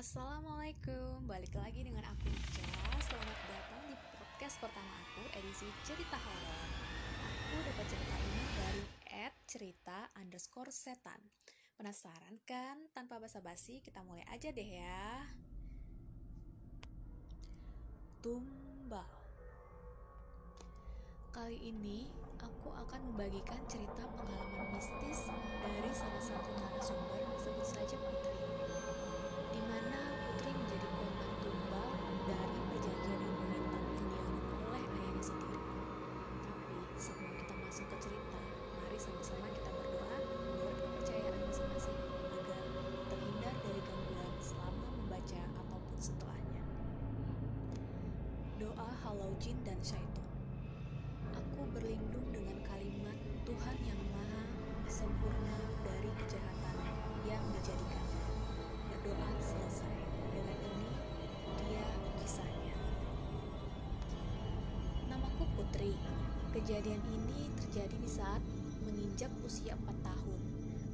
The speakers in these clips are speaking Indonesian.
Assalamualaikum, balik lagi dengan aku Ica. Selamat datang di podcast pertama aku, edisi cerita horor. Aku dapat cerita ini dari at cerita underscore setan. Penasaran kan? Tanpa basa-basi, kita mulai aja deh ya. Tumbal. Kali ini, aku akan membagikan cerita pengalaman mistis dari salah satu narasumber. Sebut saja Putri jin dan syaitan. Aku berlindung dengan kalimat Tuhan yang maha sempurna dari kejahatan yang dijadikan berdoa selesai. Dengan ini, dia kisahnya. Namaku Putri. Kejadian ini terjadi di saat menginjak usia 4 tahun.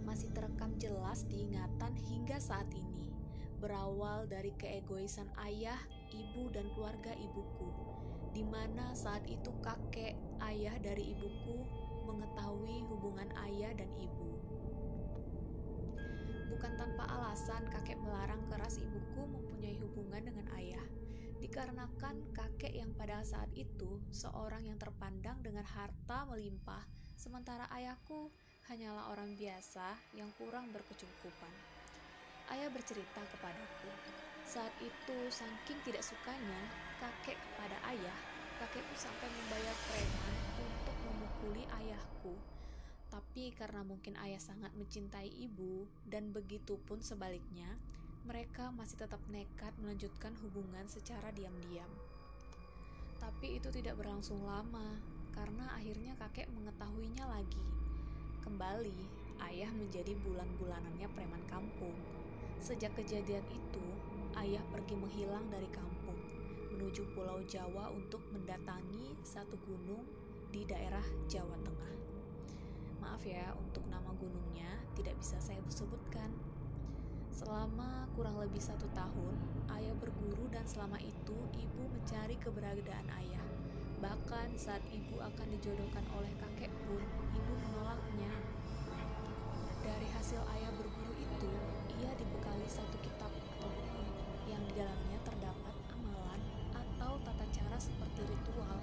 Masih terekam jelas di ingatan hingga saat ini. Berawal dari keegoisan ayah, ibu, dan keluarga ibuku. Di mana saat itu kakek, ayah dari ibuku mengetahui hubungan ayah dan ibu Bukan tanpa alasan kakek melarang keras ibuku mempunyai hubungan dengan ayah, dikarenakan kakek yang pada saat itu seorang yang terpandang dengan harta melimpah, sementara ayahku hanyalah orang biasa yang kurang berkecukupan. Ayah bercerita kepadaku, saat itu saking tidak sukanya kakek kepada ayah, kakekku sampai membayar preman untuk memukuli ayahku tapi karena mungkin ayah sangat mencintai ibu, dan begitu pun sebaliknya, mereka masih tetap nekat melanjutkan hubungan secara diam-diam. Tapi itu tidak berlangsung lama, karena akhirnya kakek mengetahuinya lagi. Kembali, ayah menjadi bulan-bulanannya preman kampung. Sejak kejadian itu, ayah pergi menghilang dari kampung, menuju Pulau Jawa untuk mendatangi satu gunung di daerah Jawa Tengah. Maaf ya, untuk nama gunungnya tidak bisa saya sebutkan. Selama kurang lebih satu tahun, ayah berguru dan selama itu ibu mencari keberadaan ayah. Bahkan saat ibu akan dijodohkan oleh kakek pun, ibu menolaknya. Dari hasil ayah berguru itu, ia dibekali satu kitab atau yang di dalamnya cara seperti ritual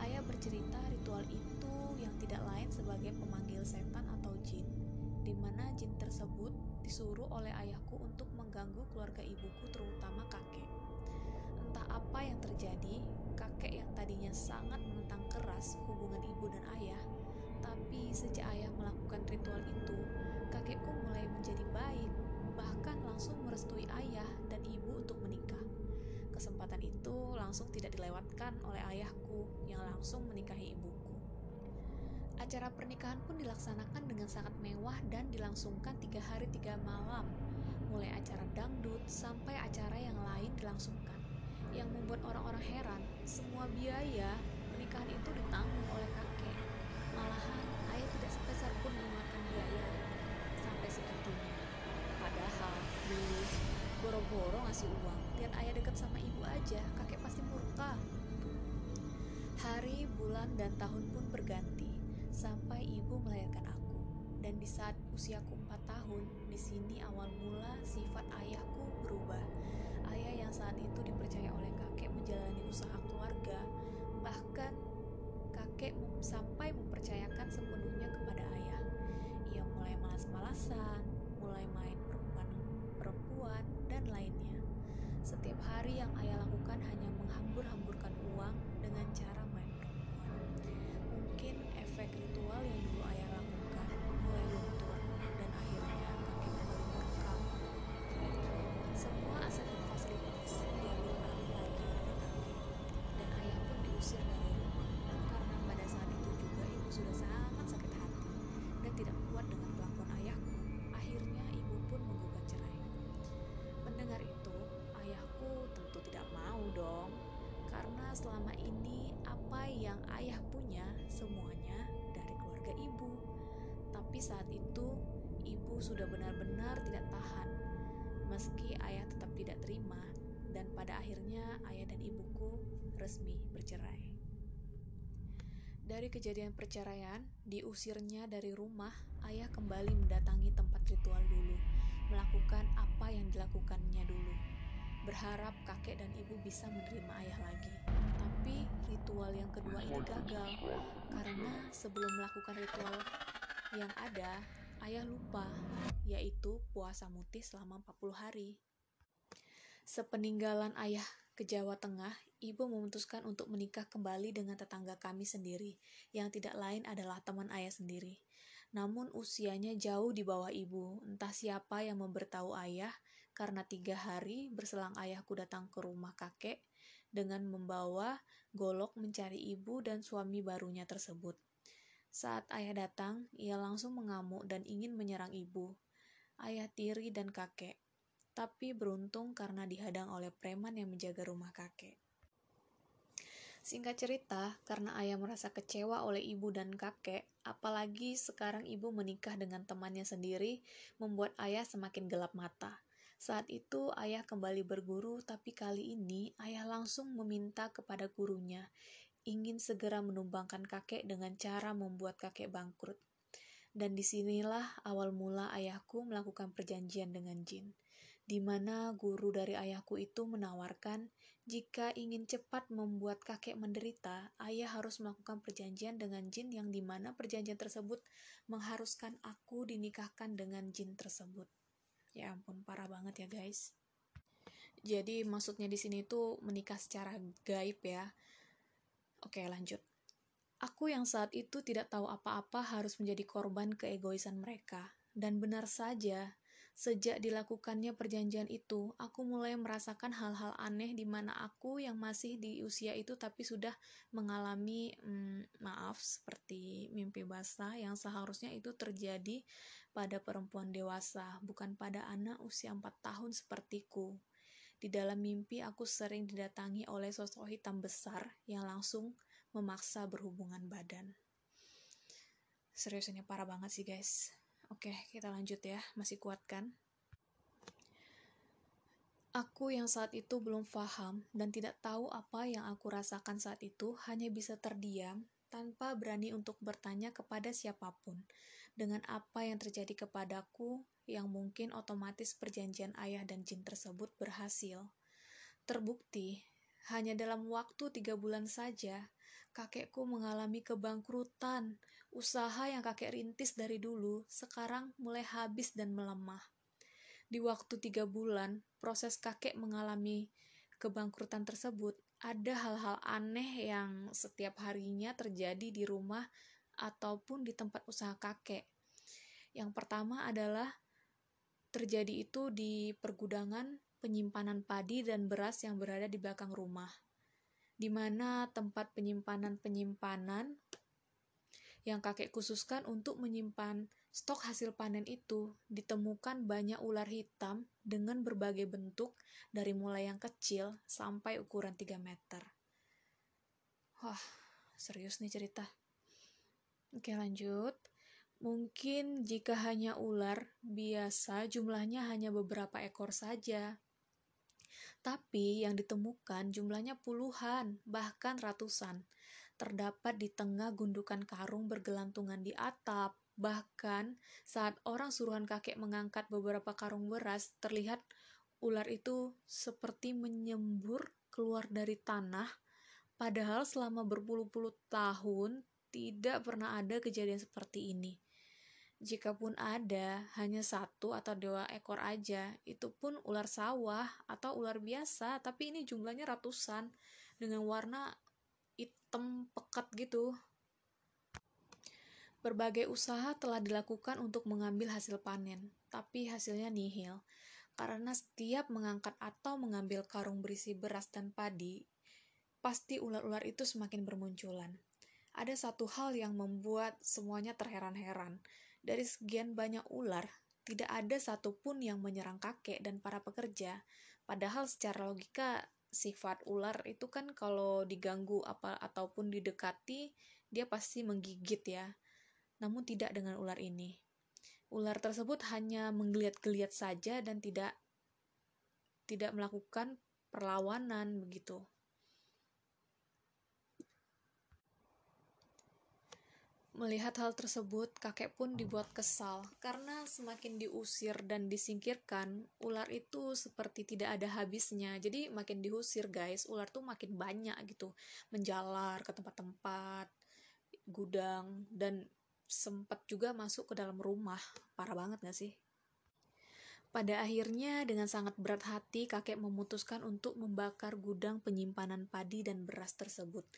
Ayah bercerita ritual itu yang tidak lain sebagai pemanggil setan atau jin, di mana jin tersebut disuruh oleh ayahku untuk mengganggu keluarga ibuku terutama kakek. Entah apa yang terjadi, kakek yang tadinya sangat menentang keras hubungan ibu dan ayah, tapi sejak ayah melakukan ritual itu, kakekku mulai menjadi baik, bahkan langsung merestui ayah dan ibu untuk menikah. Kesempatan itu langsung tidak dilewatkan oleh ayahku yang langsung menikahi ibuku. Acara pernikahan pun dilaksanakan dengan sangat mewah dan dilangsungkan tiga hari tiga malam, mulai acara dangdut sampai acara yang lain dilangsungkan. Yang membuat orang-orang heran, semua biaya pernikahan itu ditanggung oleh kakek. Malahan, ayah tidak sepeser pun mengeluarkan biaya sampai segitunya. Padahal dulu boro-boro ngasih uang lihat ayah deket sama ibu aja kakek pasti murka. Hari bulan dan tahun pun berganti sampai ibu melahirkan aku. Dan di saat usiaku 4 tahun di sini awal mula sifat ayahku berubah. Ayah yang saat itu dipercaya oleh kakek menjalani usaha keluarga bahkan kakek sampai mempercayakan sepenuhnya kepada ayah. Ia mulai malas-malasan mulai main perempuan perempuan dan lainnya. Setiap hari yang ayah lakukan hanya menghambur-hamburkan uang dengan cara punya semuanya dari keluarga ibu. Tapi saat itu, ibu sudah benar-benar tidak tahan. Meski ayah tetap tidak menerima, dan pada akhirnya ayah dan ibuku resmi bercerai. Dari kejadian perceraian, diusirnya dari rumah, ayah kembali mendatangi tempat ritual dulu, melakukan apa yang dilakukannya dulu. Berharap kakek dan ibu bisa menerima ayah lagi. Tapi ritual yang kedua ini gagal, karena sebelum melakukan ritual yang ada, ayah lupa, yaitu puasa mutih selama 40 hari. Sepeninggalan ayah ke Jawa Tengah, ibu memutuskan untuk menikah kembali dengan tetangga kami sendiri, yang tidak lain adalah teman ayah sendiri. Namun usianya jauh di bawah ibu, entah siapa yang memberitahu ayah, karena tiga hari berselang ayahku datang ke rumah kakek dengan membawa golok mencari ibu dan suami barunya tersebut. Saat ayah datang, ia langsung mengamuk dan ingin menyerang ibu, ayah tiri dan kakek tapi beruntung karena dihadang oleh preman yang menjaga rumah kakek. Singkat cerita, karena ayah merasa kecewa oleh ibu dan kakek, apalagi sekarang ibu menikah dengan temannya sendiri, membuat ayah semakin gelap mata. Saat itu ayah kembali berguru, tapi kali ini ayah langsung meminta kepada gurunya, ingin segera menumbangkan kakek dengan cara membuat kakek bangkrut. Dan di sinilah awal mula ayahku melakukan perjanjian dengan jin di mana guru dari ayahku itu menawarkan jika ingin cepat membuat kakek menderita, ayah harus melakukan perjanjian dengan jin yang di mana perjanjian tersebut mengharuskan aku dinikahkan dengan jin tersebut. Ya ampun, parah banget ya guys. Jadi maksudnya di sini tuh menikah secara gaib ya. Oke lanjut. Aku yang saat itu tidak tahu apa-apa harus menjadi korban keegoisan mereka. Dan benar saja, Sejak dilakukannya perjanjian itu, aku mulai merasakan hal-hal aneh di mana aku yang masih di usia itu tapi sudah mengalami hmm, maaf seperti mimpi basah yang seharusnya itu terjadi pada perempuan dewasa, bukan pada anak usia 4 tahun sepertiku. Di dalam mimpi aku sering didatangi oleh sosok hitam besar yang langsung memaksa berhubungan badan. Serius ini parah banget sih guys. Oke, kita lanjut ya. Masih kuat kan? Aku yang saat itu belum paham dan tidak tahu apa yang aku rasakan saat itu hanya bisa terdiam tanpa berani untuk bertanya kepada siapa pun dengan apa yang terjadi kepadaku yang mungkin otomatis perjanjian ayah dan jin tersebut berhasil. Terbukti, hanya dalam waktu tiga bulan saja, kakekku mengalami kebangkrutan. Usaha yang kakek rintis dari dulu sekarang mulai habis dan melemah. Di waktu tiga bulan, proses kakek mengalami kebangkrutan tersebut, ada hal-hal aneh yang setiap harinya terjadi di rumah ataupun di tempat usaha kakek. Yang pertama adalah terjadi itu di pergudangan penyimpanan padi dan beras yang berada di belakang rumah di mana tempat penyimpanan-penyimpanan yang kakek khususkan untuk menyimpan stok hasil panen itu ditemukan banyak ular hitam dengan berbagai bentuk dari mulai yang kecil sampai ukuran 3 meter. Wah, serius nih cerita. Oke lanjut. Mungkin jika hanya ular biasa jumlahnya hanya beberapa ekor saja. Tapi yang ditemukan jumlahnya puluhan, bahkan ratusan. Terdapat di tengah gundukan karung bergelantungan di atap. Bahkan saat orang suruhan kakek mengangkat beberapa karung beras, terlihat ular itu seperti menyembur keluar dari tanah. Padahal selama berpuluh-puluh tahun tidak pernah ada kejadian seperti ini. Jikapun ada hanya satu atau dua ekor aja, itu pun ular sawah atau ular biasa, tapi ini jumlahnya ratusan dengan warna hitam pekat gitu. Berbagai usaha telah dilakukan untuk mengambil hasil panen, tapi hasilnya nihil. Karena setiap mengangkat atau mengambil karung berisi beras dan padi, pasti ular-ular itu semakin bermunculan. Ada satu hal yang membuat semuanya terheran-heran dari sekian banyak ular, tidak ada satupun yang menyerang kakek dan para pekerja. Padahal secara logika sifat ular itu kan kalau diganggu apa ataupun didekati dia pasti menggigit ya. Namun tidak dengan ular ini. Ular tersebut hanya menggeliat-geliat saja dan tidak tidak melakukan perlawanan begitu. Melihat hal tersebut, kakek pun dibuat kesal karena semakin diusir dan disingkirkan, ular itu seperti tidak ada habisnya. Jadi makin diusir, guys, ular tuh makin banyak gitu, menjalar ke tempat-tempat gudang dan sempat juga masuk ke dalam rumah. Parah banget gak sih? Pada akhirnya, dengan sangat berat hati, kakek memutuskan untuk membakar gudang penyimpanan padi dan beras tersebut.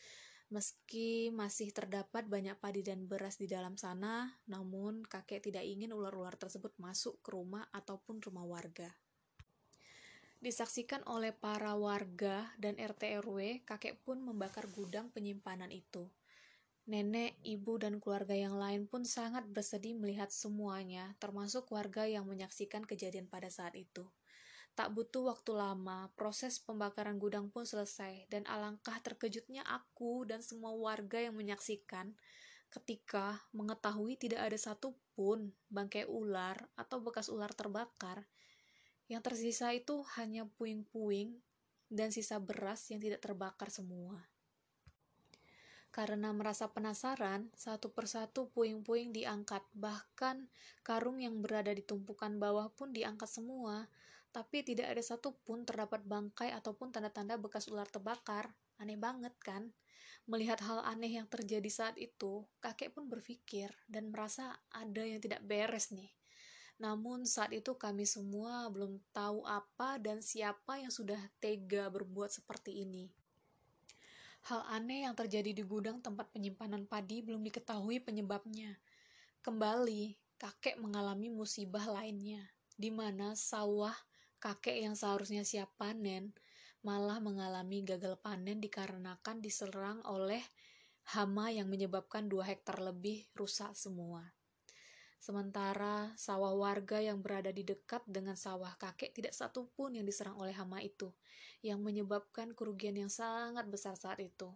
Meski masih terdapat banyak padi dan beras di dalam sana, namun kakek tidak ingin ular-ular tersebut masuk ke rumah ataupun rumah warga. Disaksikan oleh para warga dan RT RW, kakek pun membakar gudang penyimpanan itu. Nenek, ibu, dan keluarga yang lain pun sangat bersedih melihat semuanya, termasuk warga yang menyaksikan kejadian pada saat itu. Tak butuh waktu lama, proses pembakaran gudang pun selesai, dan alangkah terkejutnya aku dan semua warga yang menyaksikan ketika mengetahui tidak ada satupun bangkai ular atau bekas ular terbakar. Yang tersisa itu hanya puing-puing dan sisa beras yang tidak terbakar semua. Karena merasa penasaran, satu persatu puing-puing diangkat, bahkan karung yang berada di tumpukan bawah pun diangkat semua tapi tidak ada satupun terdapat bangkai ataupun tanda-tanda bekas ular terbakar. Aneh banget kan? Melihat hal aneh yang terjadi saat itu, kakek pun berpikir dan merasa ada yang tidak beres nih. Namun saat itu kami semua belum tahu apa dan siapa yang sudah tega berbuat seperti ini. Hal aneh yang terjadi di gudang tempat penyimpanan padi belum diketahui penyebabnya. Kembali, kakek mengalami musibah lainnya, di mana sawah kakek yang seharusnya siap panen malah mengalami gagal panen dikarenakan diserang oleh hama yang menyebabkan dua hektar lebih rusak semua. Sementara sawah warga yang berada di dekat dengan sawah kakek tidak satu pun yang diserang oleh hama itu, yang menyebabkan kerugian yang sangat besar saat itu.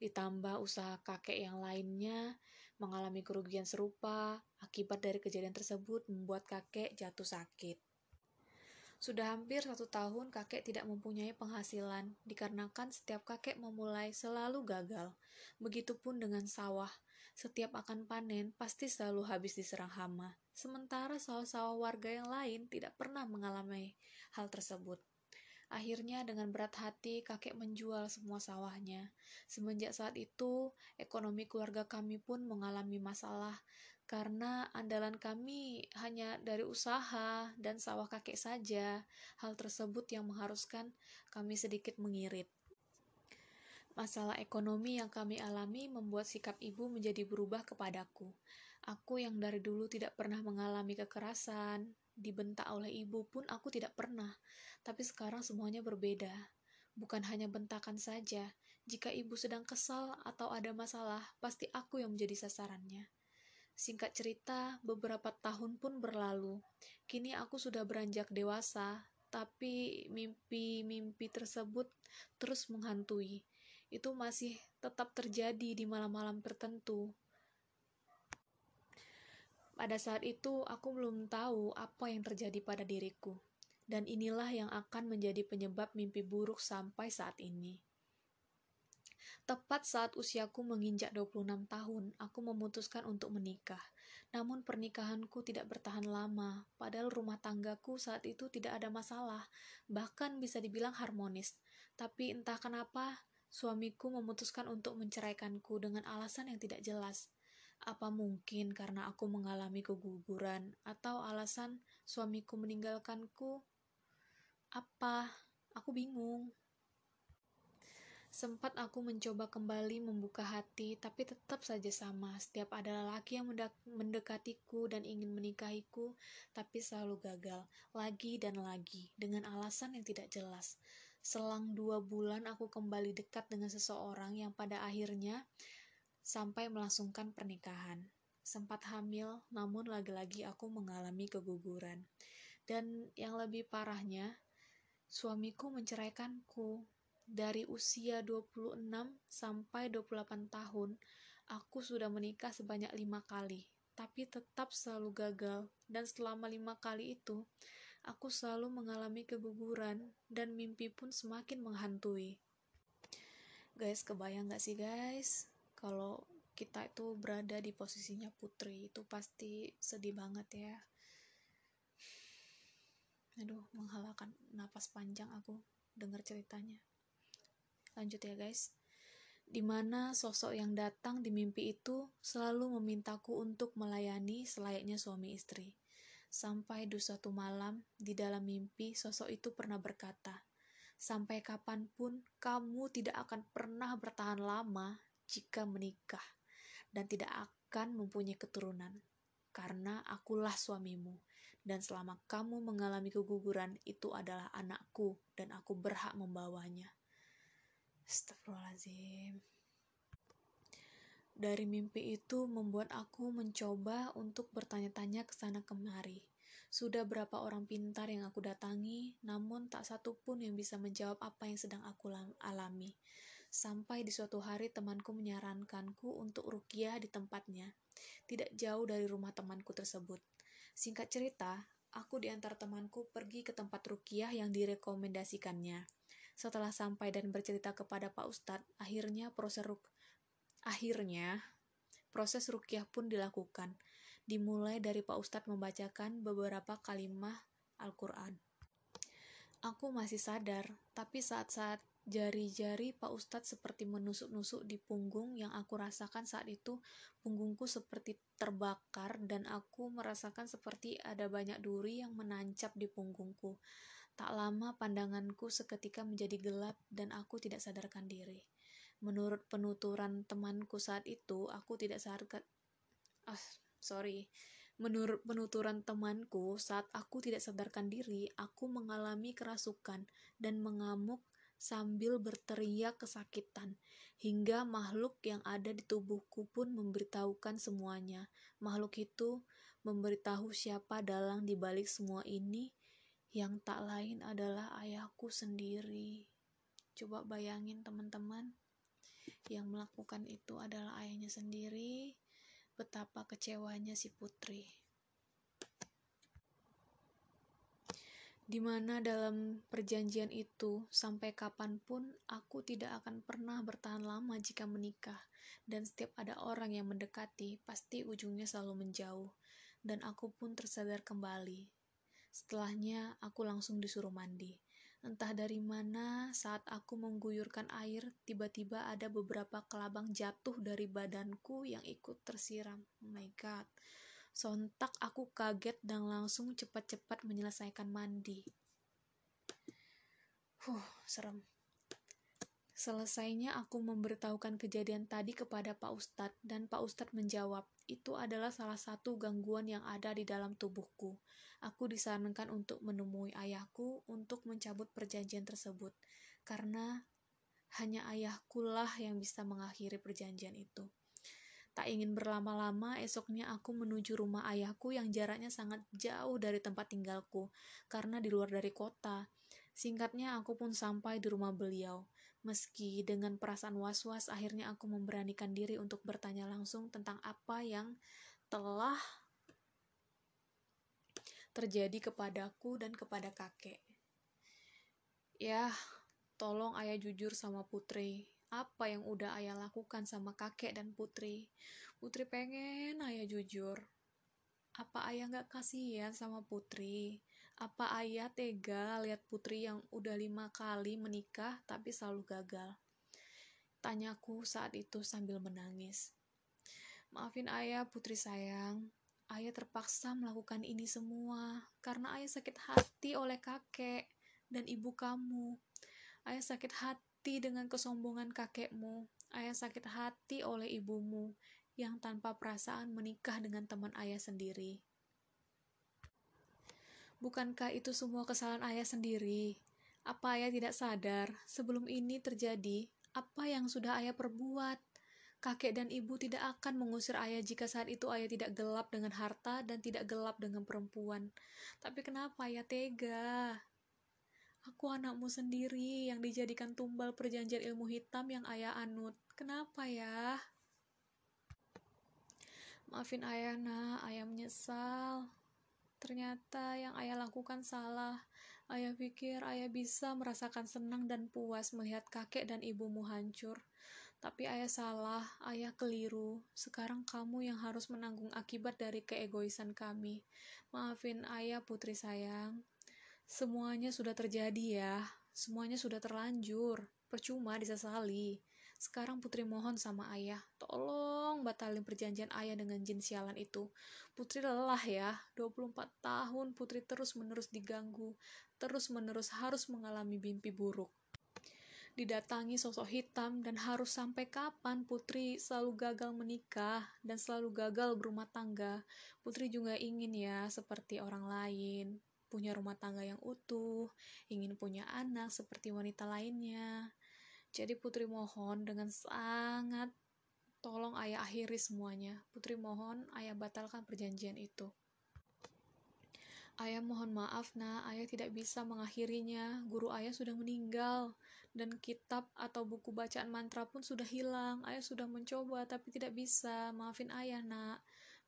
Ditambah usaha kakek yang lainnya mengalami kerugian serupa, akibat dari kejadian tersebut membuat kakek jatuh sakit. Sudah hampir satu tahun kakek tidak mempunyai penghasilan, dikarenakan setiap kakek memulai selalu gagal. Begitupun dengan sawah, setiap akan panen pasti selalu habis diserang hama. Sementara sawah-sawah warga yang lain tidak pernah mengalami hal tersebut. Akhirnya dengan berat hati kakek menjual semua sawahnya. Semenjak saat itu, ekonomi keluarga kami pun mengalami masalah karena andalan kami hanya dari usaha dan sawah kakek saja. Hal tersebut yang mengharuskan kami sedikit mengirit. Masalah ekonomi yang kami alami membuat sikap ibu menjadi berubah kepadaku. Aku yang dari dulu tidak pernah mengalami kekerasan, dibentak oleh ibu pun aku tidak pernah. Tapi sekarang semuanya berbeda. Bukan hanya bentakan saja. Jika ibu sedang kesal atau ada masalah, pasti aku yang menjadi sasarannya. Singkat cerita, beberapa tahun pun berlalu. Kini aku sudah beranjak dewasa, tapi mimpi-mimpi tersebut terus menghantui. Itu masih tetap terjadi di malam-malam tertentu. Pada saat itu, aku belum tahu apa yang terjadi pada diriku. Dan inilah yang akan menjadi penyebab mimpi buruk sampai saat ini. Tepat saat usiaku menginjak 26 tahun, aku memutuskan untuk menikah. Namun pernikahanku tidak bertahan lama, padahal rumah tanggaku saat itu tidak ada masalah, bahkan bisa dibilang harmonis. Tapi entah kenapa, suamiku memutuskan untuk menceraikanku dengan alasan yang tidak jelas. Apa mungkin karena aku mengalami keguguran atau alasan suamiku meninggalkanku? Apa? Aku bingung. Sempat aku mencoba kembali membuka hati, tapi tetap saja sama. Setiap ada lelaki yang mendekatiku dan ingin menikahiku, tapi selalu gagal, lagi dan lagi, dengan alasan yang tidak jelas. Selang dua bulan aku kembali dekat dengan seseorang yang pada akhirnya sampai melangsungkan pernikahan. Sempat hamil, namun lagi-lagi aku mengalami keguguran. Dan yang lebih parahnya, suamiku menceraikanku dari usia 26 sampai 28 tahun, aku sudah menikah sebanyak lima kali, tapi tetap selalu gagal. Dan selama lima kali itu, Aku selalu mengalami keguguran, dan mimpi pun semakin menghantui. Guys, kebayang gak sih guys? Kalau kita itu berada di posisinya putri, itu pasti sedih banget ya. Aduh, menghalakan napas panjang aku dengar ceritanya. Lanjut ya guys. Di mana sosok yang datang di mimpi itu selalu memintaku untuk melayani selayaknya suami istri. Sampai di suatu malam, di dalam mimpi, sosok itu pernah berkata, Sampai kapan pun kamu tidak akan pernah bertahan lama jika menikah dan tidak akan mempunyai keturunan, karena akulah suamimu. Dan selama kamu mengalami keguguran, itu adalah anakku, dan aku berhak membawanya. Astagfirullahaladzim. Dari mimpi itu membuat aku mencoba untuk bertanya-tanya ke sana kemari. Sudah berapa orang pintar yang aku datangi, namun tak satu pun yang bisa menjawab apa yang sedang aku alami. Sampai di suatu hari temanku menyarankanku untuk rukiah di tempatnya, tidak jauh dari rumah temanku tersebut. Singkat cerita, aku diantar temanku pergi ke tempat rukiah yang direkomendasikannya. Setelah sampai dan bercerita kepada Pak Ustadz, akhirnya proses ruk Akhirnya, proses rukyah pun dilakukan, dimulai dari Pak Ustadz membacakan beberapa kalimah Al-Quran. Aku masih sadar, tapi saat-saat jari-jari Pak Ustadz seperti menusuk-nusuk di punggung yang aku rasakan saat itu, punggungku seperti terbakar dan aku merasakan seperti ada banyak duri yang menancap di punggungku. Tak lama pandanganku seketika menjadi gelap dan aku tidak sadarkan diri. Menurut penuturan temanku saat itu, aku tidak sadarkan. Ah, sorry. Menurut penuturan temanku, saat aku tidak sadarkan diri, aku mengalami kerasukan dan mengamuk sambil berteriak kesakitan. Hingga makhluk yang ada di tubuhku pun memberitahukan semuanya. Makhluk itu memberitahu siapa dalang di balik semua ini yang tak lain adalah ayahku sendiri. Coba bayangin teman-teman, yang melakukan itu adalah ayahnya sendiri, betapa kecewanya si putri. di mana dalam perjanjian itu, sampai kapan pun aku tidak akan pernah bertahan lama jika menikah, dan setiap ada orang yang mendekati, pasti ujungnya selalu menjauh, dan aku pun tersadar kembali. Setelahnya, aku langsung disuruh mandi. Entah dari mana, saat aku mengguyurkan air, tiba-tiba ada beberapa kelabang jatuh dari badanku yang ikut tersiram. Oh my god. Sontak aku kaget dan langsung cepat-cepat menyelesaikan mandi. Huh, serem. Selesainya aku memberitahukan kejadian tadi kepada Pak Ustadz dan Pak Ustadz menjawab, itu adalah salah satu gangguan yang ada di dalam tubuhku aku disarankan untuk menemui ayahku untuk mencabut perjanjian tersebut, karena hanya ayahku lah yang bisa mengakhiri perjanjian itu. Tak ingin berlama-lama, esoknya aku menuju rumah ayahku yang jaraknya sangat jauh dari tempat tinggalku, karena di luar dari kota. Singkatnya, aku pun sampai di rumah beliau. Meski dengan perasaan was-was, akhirnya aku memberanikan diri untuk bertanya langsung tentang apa yang telah terjadi kepadaku dan kepada kakek. Ya, tolong ayah jujur sama putri. Apa yang udah ayah lakukan sama kakek dan putri? Putri pengen ayah jujur. Apa ayah gak kasihan sama putri? Apa ayah tega lihat putri yang udah lima kali menikah tapi selalu gagal? Tanyaku saat itu sambil menangis. Maafin ayah putri sayang, ayah terpaksa melakukan ini semua karena ayah sakit hati oleh kakek dan ibu kamu. Ayah sakit hati dengan kesombongan kakekmu. Ayah sakit hati oleh ibumu yang tanpa perasaan menikah dengan teman ayah sendiri. Bukankah itu semua kesalahan ayah sendiri? Apa ayah tidak sadar sebelum ini terjadi apa yang sudah ayah perbuat? Kakek dan ibu tidak akan mengusir ayah jika saat itu ayah tidak gelap dengan harta dan tidak gelap dengan perempuan. Tapi kenapa ayah tega? Aku anakmu sendiri yang dijadikan tumbal perjanjian ilmu hitam yang ayah anut. Kenapa ya? Maafin ayah nak, ayah menyesal. Ternyata yang ayah lakukan salah. Ayah pikir ayah bisa merasakan senang dan puas melihat kakek dan ibumu hancur. Tapi ayah salah, ayah keliru. Sekarang kamu yang harus menanggung akibat dari keegoisan kami. Maafin ayah putri sayang. Semuanya sudah terjadi ya. Semuanya sudah terlanjur. Percuma disesali. Sekarang putri mohon sama ayah, tolong batalin perjanjian ayah dengan jin sialan itu. Putri lelah ya, 24 tahun putri terus-menerus diganggu, terus-menerus harus mengalami mimpi buruk. Didatangi sosok hitam dan harus sampai kapan Putri selalu gagal menikah dan selalu gagal berumah tangga. Putri juga ingin ya seperti orang lain, punya rumah tangga yang utuh, ingin punya anak seperti wanita lainnya. Jadi Putri mohon dengan sangat tolong ayah akhiri semuanya. Putri mohon ayah batalkan perjanjian itu. Ayah mohon maaf nak, ayah tidak bisa mengakhirinya. Guru ayah sudah meninggal dan kitab atau buku bacaan mantra pun sudah hilang. Ayah sudah mencoba tapi tidak bisa. Maafin ayah nak.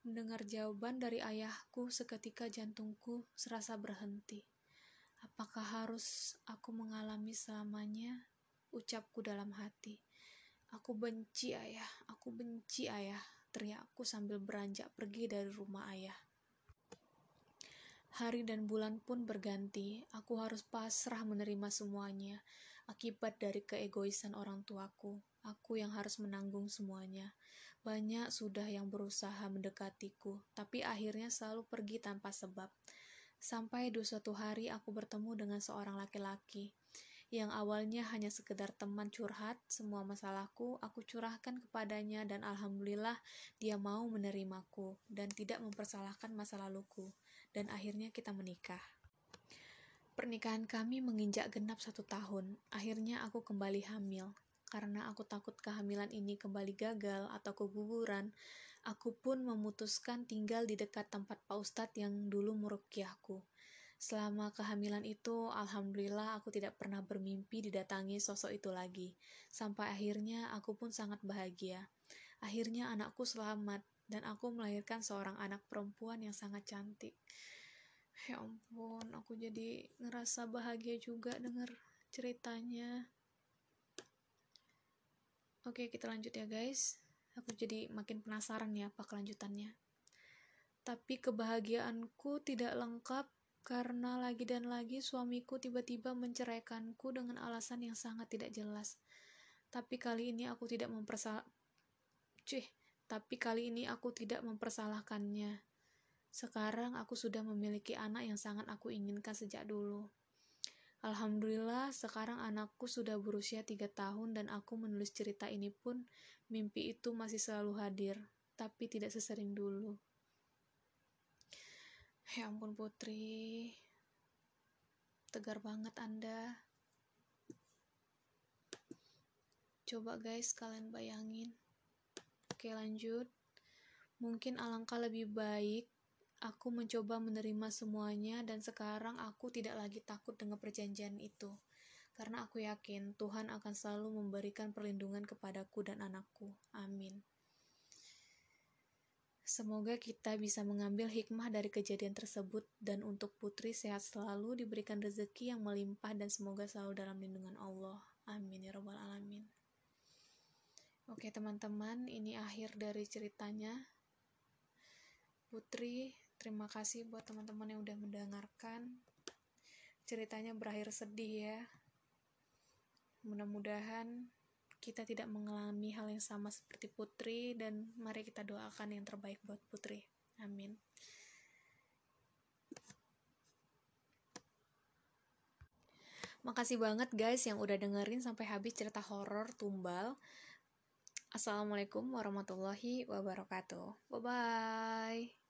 Mendengar jawaban dari ayahku, seketika jantungku serasa berhenti. Apakah harus aku mengalami selamanya? Ucapku dalam hati. Aku benci ayah, aku benci ayah, teriakku sambil beranjak pergi dari rumah ayah. Hari dan bulan pun berganti, aku harus pasrah menerima semuanya. Akibat dari keegoisan orang tuaku, aku yang harus menanggung semuanya. Banyak sudah yang berusaha mendekatiku, tapi akhirnya selalu pergi tanpa sebab. Sampai dua suatu hari aku bertemu dengan seorang laki-laki yang awalnya hanya sekedar teman curhat, semua masalahku aku curahkan kepadanya dan alhamdulillah dia mau menerimaku dan tidak mempersalahkan masa laluku dan akhirnya kita menikah. Pernikahan kami menginjak genap satu tahun. Akhirnya aku kembali hamil. Karena aku takut kehamilan ini kembali gagal atau keguguran, aku pun memutuskan tinggal di dekat tempat Pak Ustadz yang dulu merukyahku. Selama kehamilan itu, alhamdulillah aku tidak pernah bermimpi didatangi sosok itu lagi. Sampai akhirnya aku pun sangat bahagia. Akhirnya anakku selamat dan aku melahirkan seorang anak perempuan yang sangat cantik. Ya ampun, aku jadi ngerasa bahagia juga dengar ceritanya. Oke, kita lanjut ya guys. Aku jadi makin penasaran ya apa kelanjutannya. Tapi kebahagiaanku tidak lengkap karena lagi dan lagi suamiku tiba-tiba menceraikanku dengan alasan yang sangat tidak jelas. Tapi kali ini aku tidak mempersalah Cih, tapi kali ini aku tidak mempersalahkannya. Sekarang aku sudah memiliki anak yang sangat aku inginkan sejak dulu. Alhamdulillah, sekarang anakku sudah berusia tiga tahun dan aku menulis cerita ini pun mimpi itu masih selalu hadir, tapi tidak sesering dulu. Ya ampun Putri, tegar banget Anda. Coba guys, kalian bayangin. Oke lanjut. Mungkin alangkah lebih baik Aku mencoba menerima semuanya dan sekarang aku tidak lagi takut dengan perjanjian itu. Karena aku yakin Tuhan akan selalu memberikan perlindungan kepadaku dan anakku. Amin. Semoga kita bisa mengambil hikmah dari kejadian tersebut dan untuk putri sehat selalu diberikan rezeki yang melimpah dan semoga selalu dalam lindungan Allah. Amin ya robbal alamin. Oke teman-teman, ini akhir dari ceritanya. Putri Terima kasih buat teman-teman yang udah mendengarkan. Ceritanya berakhir sedih ya. Mudah-mudahan kita tidak mengalami hal yang sama seperti Putri dan mari kita doakan yang terbaik buat Putri. Amin. Makasih banget guys yang udah dengerin sampai habis cerita horor tumbal. Assalamualaikum warahmatullahi wabarakatuh. Bye bye.